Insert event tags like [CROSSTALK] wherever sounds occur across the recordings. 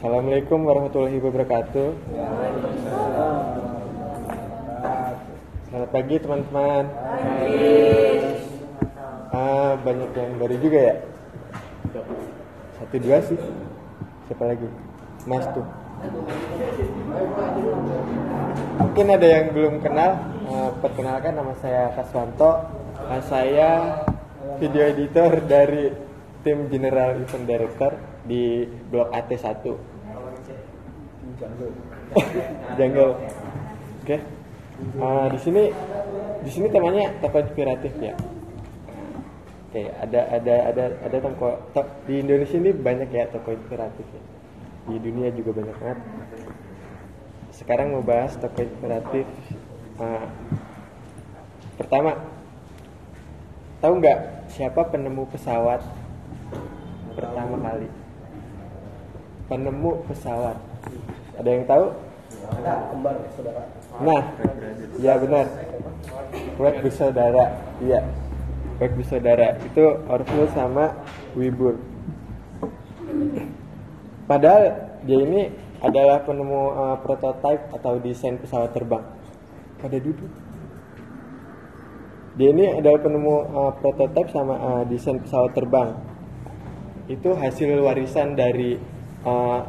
Assalamualaikum warahmatullahi wabarakatuh. Selamat pagi teman-teman. Ah, banyak yang baru juga ya. Satu dua sih. Siapa lagi? Mas tuh. Mungkin ada yang belum kenal. Eh, perkenalkan nama saya Kaswanto. Eh, saya video editor dari tim General Event Director di Blok AT1. Jungle. Oke. Eh, di sini di sini temanya tokoh inspiratif ya. Oke, ada ada ada ada tokoh to- di Indonesia ini banyak ya tokoh inspiratif ya. Di dunia juga banyak banget. Sekarang mau bahas tokoh inspiratif. Eh, pertama, tahu nggak siapa penemu pesawat pertama kali? Penemu pesawat. Ada yang tahu? Nah, ya benar. Web bersaudara, iya. Web bersaudara itu Orville sama Wibur. Padahal dia ini adalah penemu uh, prototipe atau desain pesawat terbang. Pada duduk. Dia ini adalah penemu uh, prototipe sama uh, desain pesawat terbang. Itu hasil warisan dari uh,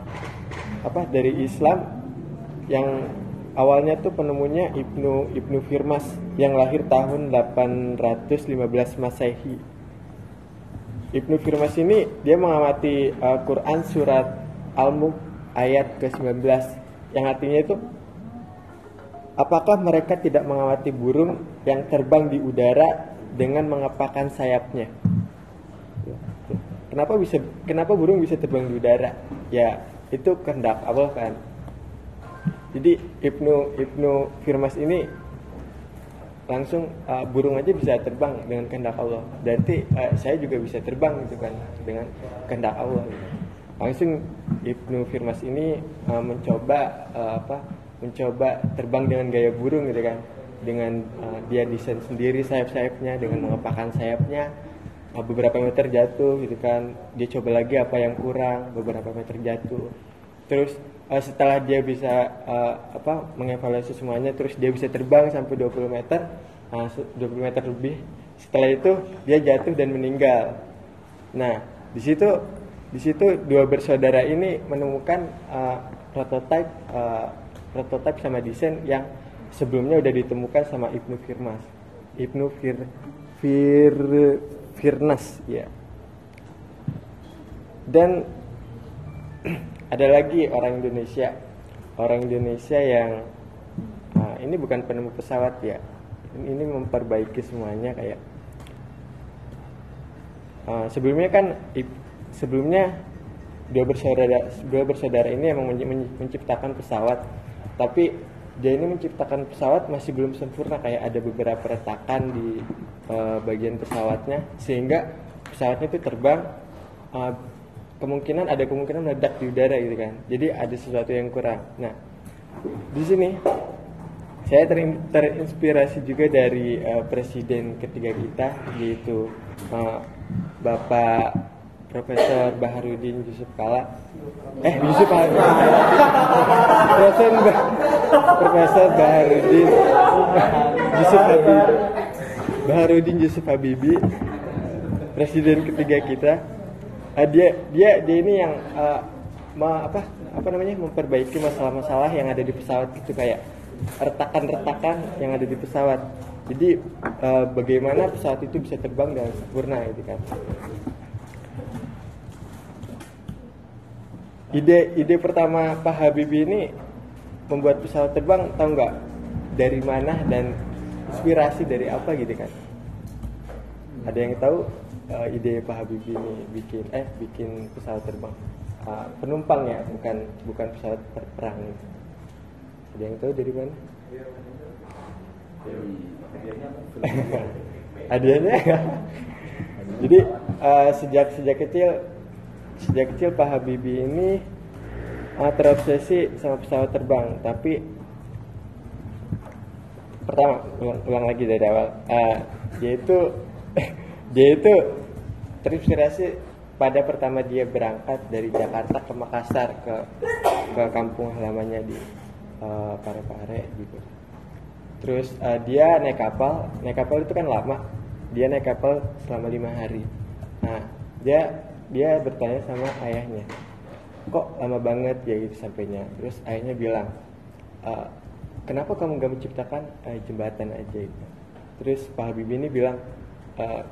apa? Dari Islam yang awalnya tuh penemunya Ibnu Ibnu Firmas yang lahir tahun 815 Masehi. Ibnu Firmas ini dia mengamati uh, Quran surat Al-Mulk ayat ke-19 yang artinya itu apakah mereka tidak mengamati burung yang terbang di udara dengan mengepakkan sayapnya? Kenapa bisa kenapa burung bisa terbang di udara? Ya, itu kehendak Allah kan. Jadi Ibnu Ibnu Firmas ini langsung uh, burung aja bisa terbang dengan kehendak Allah. Berarti uh, saya juga bisa terbang gitu kan dengan kehendak Allah. Gitu. Langsung Ibnu Firmas ini uh, mencoba uh, apa? Mencoba terbang dengan gaya burung gitu kan. Dengan uh, dia desain sendiri sayap-sayapnya dengan mengepakkan sayapnya beberapa meter jatuh gitu kan. Dia coba lagi apa yang kurang, beberapa meter jatuh. Terus uh, setelah dia bisa uh, apa mengevaluasi semuanya terus dia bisa terbang sampai 20 meter uh, 20 meter lebih setelah itu dia jatuh dan meninggal nah di situ di situ dua bersaudara ini menemukan uh, prototipe uh, prototipe sama desain yang sebelumnya udah ditemukan sama Ibnu Firmas Ibnu Fir Fir Firnas ya. Dan [CLEARS THROAT] ada lagi orang Indonesia. Orang Indonesia yang nah, ini bukan penemu pesawat ya. Ini memperbaiki semuanya kayak uh, sebelumnya kan sebelumnya dua bersaudara dua bersaudara ini emang men- men- menciptakan pesawat. Tapi dia ini menciptakan pesawat masih belum sempurna kayak ada beberapa retakan di uh, bagian pesawatnya sehingga pesawatnya itu terbang uh, kemungkinan ada kemungkinan meledak di udara gitu kan. Jadi ada sesuatu yang kurang. Nah di sini saya terin- terinspirasi juga dari uh, presiden ketiga kita yaitu uh, Bapak Profesor Baharudin Yusuf Kala eh Yusuf Habibie Profesor Profesor Baharudin Yusuf Habibie Baharudin Yusuf Habibie presiden ketiga kita. Uh, dia dia dia ini yang uh, ma- apa apa namanya memperbaiki masalah-masalah yang ada di pesawat gitu kayak retakan-retakan yang ada di pesawat. Jadi uh, bagaimana pesawat itu bisa terbang dengan sempurna gitu kan. Ide ide pertama Pak Habibie ini membuat pesawat terbang tahu nggak? Dari mana dan inspirasi dari apa gitu kan? Ada yang tahu uh, ide Pak Habibie ini bikin eh bikin pesawat terbang? Uh, penumpang ya bukan bukan pesawat per- perang. Ada yang tahu dari mana? [LAUGHS] Hadiahnya? [LAUGHS] Jadi uh, sejak sejak kecil sejak kecil Pak Habibie ini uh, terobsesi sama pesawat terbang. Tapi pertama ulang, ulang lagi dari awal. Uh, dia itu [LAUGHS] dia itu terinspirasi pada pertama dia berangkat dari Jakarta ke Makassar ke ke kampung halamannya di uh, Parepare gitu. Terus uh, dia naik kapal. Naik kapal itu kan lama. Dia naik kapal selama lima hari. Nah dia dia bertanya sama ayahnya kok lama banget ya gitu sampainya? Terus ayahnya bilang kenapa kamu gak menciptakan uh, jembatan aja gitu terus Pak Habibie ini bilang uh,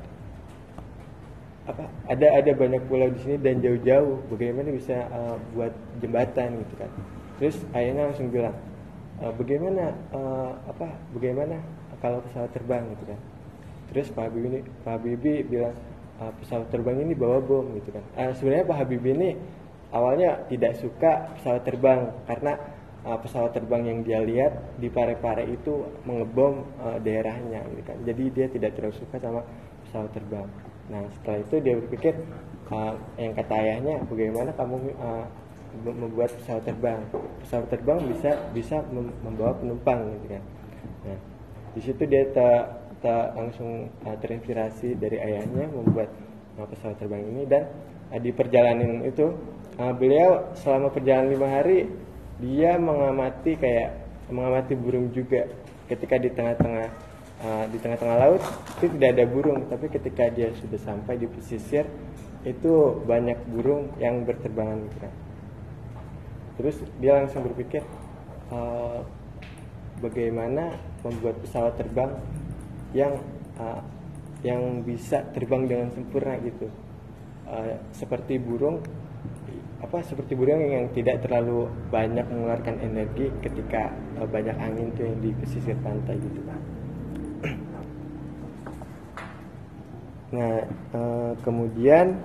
apa ada ada banyak pulau di sini dan jauh-jauh bagaimana bisa uh, buat jembatan gitu kan? Terus ayahnya langsung bilang uh, bagaimana uh, apa bagaimana kalau pesawat terbang gitu kan? Terus Pak Habibie ini Pak Habibie bilang uh, pesawat terbang ini bawa bom gitu kan? Uh, sebenarnya Pak Habibie ini awalnya tidak suka pesawat terbang karena uh, pesawat terbang yang dia lihat di Parepare itu mengebom uh, daerahnya gitu kan jadi dia tidak terlalu suka sama pesawat terbang Nah setelah itu dia berpikir uh, yang kata ayahnya bagaimana kamu uh, membuat pesawat terbang. Pesawat terbang bisa bisa membawa penumpang gitu kan. Nah di situ dia tak ta langsung uh, terinspirasi dari ayahnya membuat uh, pesawat terbang ini dan uh, di perjalanan itu uh, beliau selama perjalanan lima hari dia mengamati kayak mengamati burung juga. Ketika di tengah-tengah uh, di tengah-tengah laut itu tidak ada burung. Tapi ketika dia sudah sampai di pesisir itu banyak burung yang berterbangan gitu kan. Terus dia langsung berpikir uh, bagaimana membuat pesawat terbang yang uh, yang bisa terbang dengan sempurna gitu. Uh, seperti burung apa seperti burung yang tidak terlalu banyak mengeluarkan energi ketika uh, banyak angin tuh yang di pesisir pantai gitu kan [CLEARS THROAT] Nah, uh, kemudian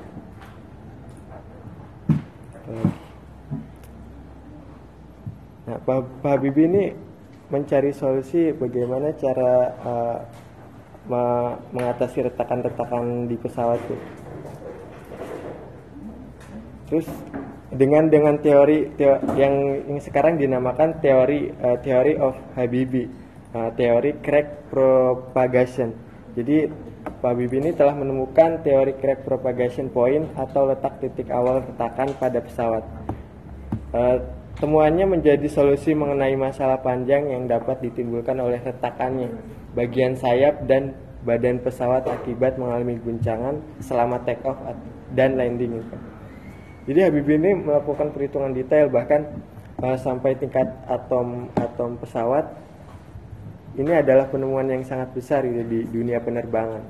Nah, Pak, Pak Habibie ini mencari solusi bagaimana cara uh, mengatasi retakan-retakan di pesawat itu. Terus dengan dengan teori, teori yang, yang sekarang dinamakan teori uh, teori of Habibie, uh, teori crack propagation. Jadi Pak Habibie ini telah menemukan teori crack propagation point atau letak titik awal retakan pada pesawat. E, temuannya menjadi solusi mengenai masalah panjang yang dapat ditimbulkan oleh retakannya bagian sayap dan badan pesawat akibat mengalami guncangan selama take off dan landing. Jadi Habibie ini melakukan perhitungan detail bahkan e, sampai tingkat atom atom pesawat ini adalah penemuan yang sangat besar gitu, di dunia penerbangan.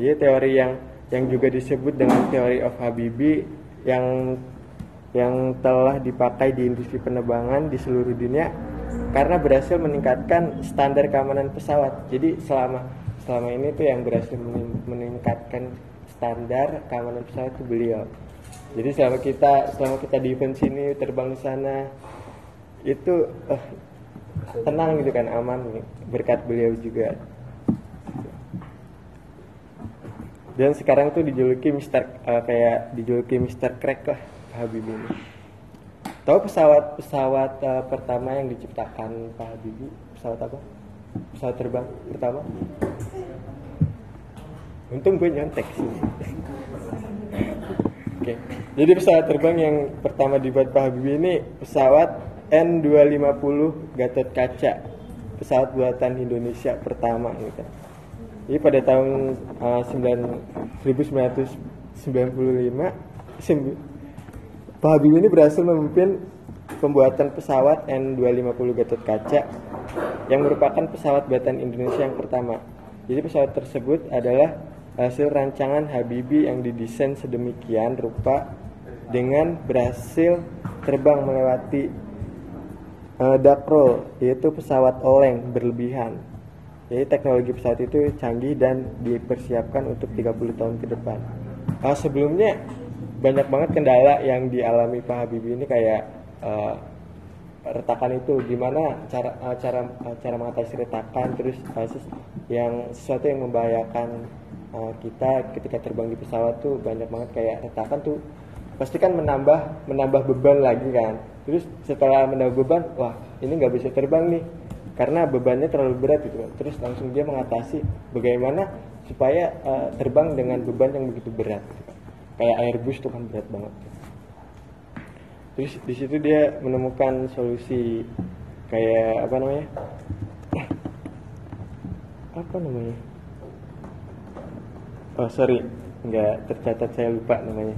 Jadi teori yang yang juga disebut dengan teori of Habibie yang yang telah dipakai di industri penerbangan di seluruh dunia karena berhasil meningkatkan standar keamanan pesawat. Jadi selama selama ini tuh yang berhasil meningkatkan standar keamanan pesawat itu beliau. Jadi selama kita selama kita di event sini terbang di sana itu uh, tenang gitu kan aman berkat beliau juga. Dan sekarang tuh dijuluki Mister uh, kayak dijuluki Mister Crack lah Habibie ini. Tahu pesawat pesawat uh, pertama yang diciptakan Pak Habibie? Pesawat apa? Pesawat terbang pertama? Untung gue nyontek sih Oke, jadi pesawat terbang yang pertama dibuat Pak Habibie ini pesawat N250 Gatot Kaca pesawat buatan Indonesia pertama gitu. Jadi pada tahun uh, 9, 1995 Pak Habibie ini berhasil memimpin pembuatan pesawat N250 Gatot Kaca yang merupakan pesawat buatan Indonesia yang pertama. Jadi pesawat tersebut adalah hasil rancangan Habibie yang didesain sedemikian rupa dengan berhasil terbang melewati uh, dark roll yaitu pesawat oleng berlebihan. Jadi teknologi pesawat itu canggih dan dipersiapkan untuk 30 tahun ke depan. Uh, sebelumnya banyak banget kendala yang dialami Pak Habibie ini kayak uh, retakan itu gimana cara uh, cara cara mengatasi retakan terus uh, yang sesuatu yang membahayakan uh, kita ketika terbang di pesawat tuh banyak banget kayak retakan tuh pasti kan menambah menambah beban lagi kan. Terus setelah menambah beban wah ini nggak bisa terbang nih karena bebannya terlalu berat gitu kan. Terus langsung dia mengatasi bagaimana supaya uh, terbang dengan beban yang begitu berat gitu kan. kayak Airbus tuh kan berat banget. Terus di situ dia menemukan solusi kayak apa namanya? [CLEARS THROAT] Apa namanya oh sorry. Nggak tercatat saya lupa namanya.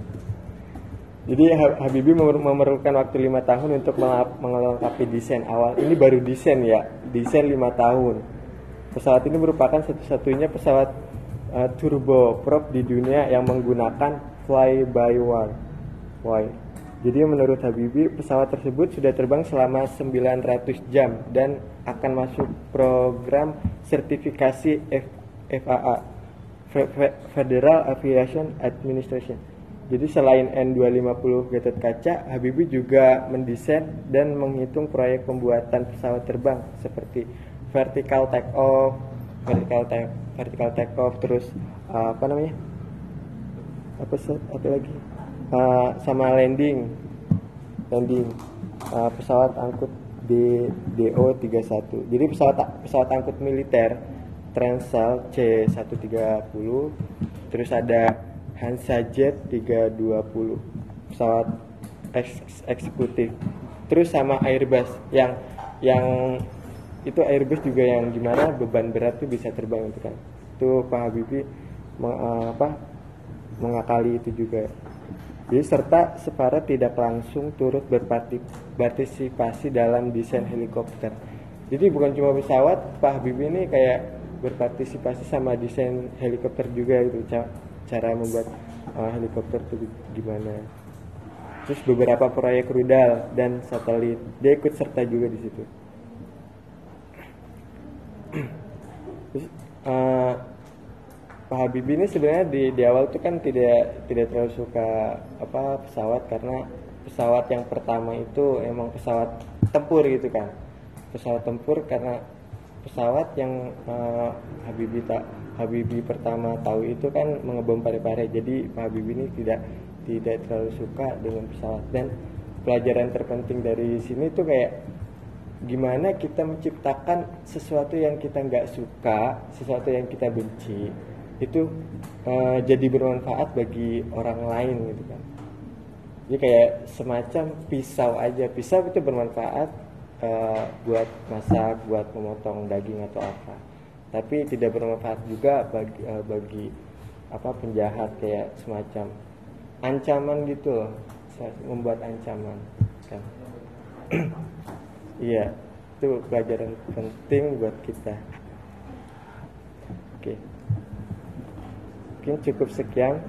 Jadi Habibie memerlukan waktu lima tahun untuk melengkapi desain awal. Ini baru desain ya. Desain lima tahun. Pesawat ini merupakan satu-satunya pesawat uh, turboprop di dunia yang menggunakan fly by wire wire jadi menurut Habibie pesawat tersebut sudah terbang selama 900 jam dan akan masuk program sertifikasi F FAA Federal Aviation Administration. Jadi selain N250 Gatot Kaca, Habibie juga mendesain dan menghitung proyek pembuatan pesawat terbang seperti vertical take off, vertical take vertical take off terus uh, apa namanya? Apa apa lagi? uh, sama landing landing uh, pesawat angkut D DO 31 jadi pesawat pesawat angkut militer Transal C130 terus ada Hansa Jet 320 pesawat eks eksekutif. Terus sama Airbus yang yang itu Airbus juga yang gimana beban berat tuh bisa terbang itu kan. Itu Pak Habibie meng, uh, apa mengakali itu juga. Jadi serta Separa tidak langsung turut berpartisipasi dalam desain helikopter. Jadi bukan cuma pesawat, Pak Habibie ini kayak berpartisipasi sama desain helikopter juga itu cara membuat uh, helikopter itu gimana. Terus beberapa proyek rudal dan satelit dia ikut serta juga di situ. Terus, uh, Pak Habibie ini sebenarnya di, di awal tuh kan tidak tidak terlalu suka apa pesawat karena pesawat yang pertama itu emang pesawat tempur gitu kan pesawat tempur karena pesawat yang uh, Habibie tak Habibie pertama tahu itu kan mengebom pare-pare. Jadi Pak Habibie ini tidak tidak terlalu suka dengan pesawat. Dan pelajaran terpenting dari sini tuh kayak gimana kita menciptakan sesuatu yang kita nggak suka sesuatu yang kita benci itu uh, jadi bermanfaat bagi orang lain gitu kan. Jadi kayak semacam pisau aja. Pisau itu bermanfaat uh, buat masak buat memotong daging atau apa. Tapi tidak bermanfaat juga bagi uh, bagi apa penjahat kayak semacam ancaman gitu loh. Membuat ancaman kan. [CLEARS THROAT] Iya itu pelajaran penting buat kita. Oke. Mungkin cukup sekian.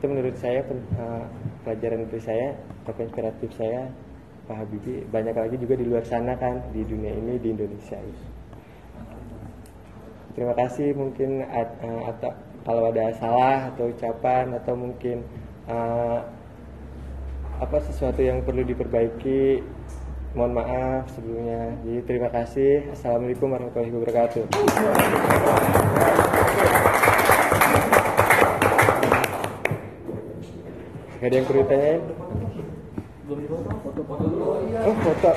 Itu menurut saya uh, pelajaran dari saya atau inspiratif saya Pak Habibie banyak lagi juga di luar sana kan di dunia ini di Indonesia. Terima kasih mungkin uh, atau kalau ada salah atau ucapan atau mungkin uh, apa sesuatu yang perlu diperbaiki mohon maaf sebelumnya. Jadi terima kasih. Assalamualaikum warahmatullahi wabarakatuh. Gak ada yang perlu え、終わった。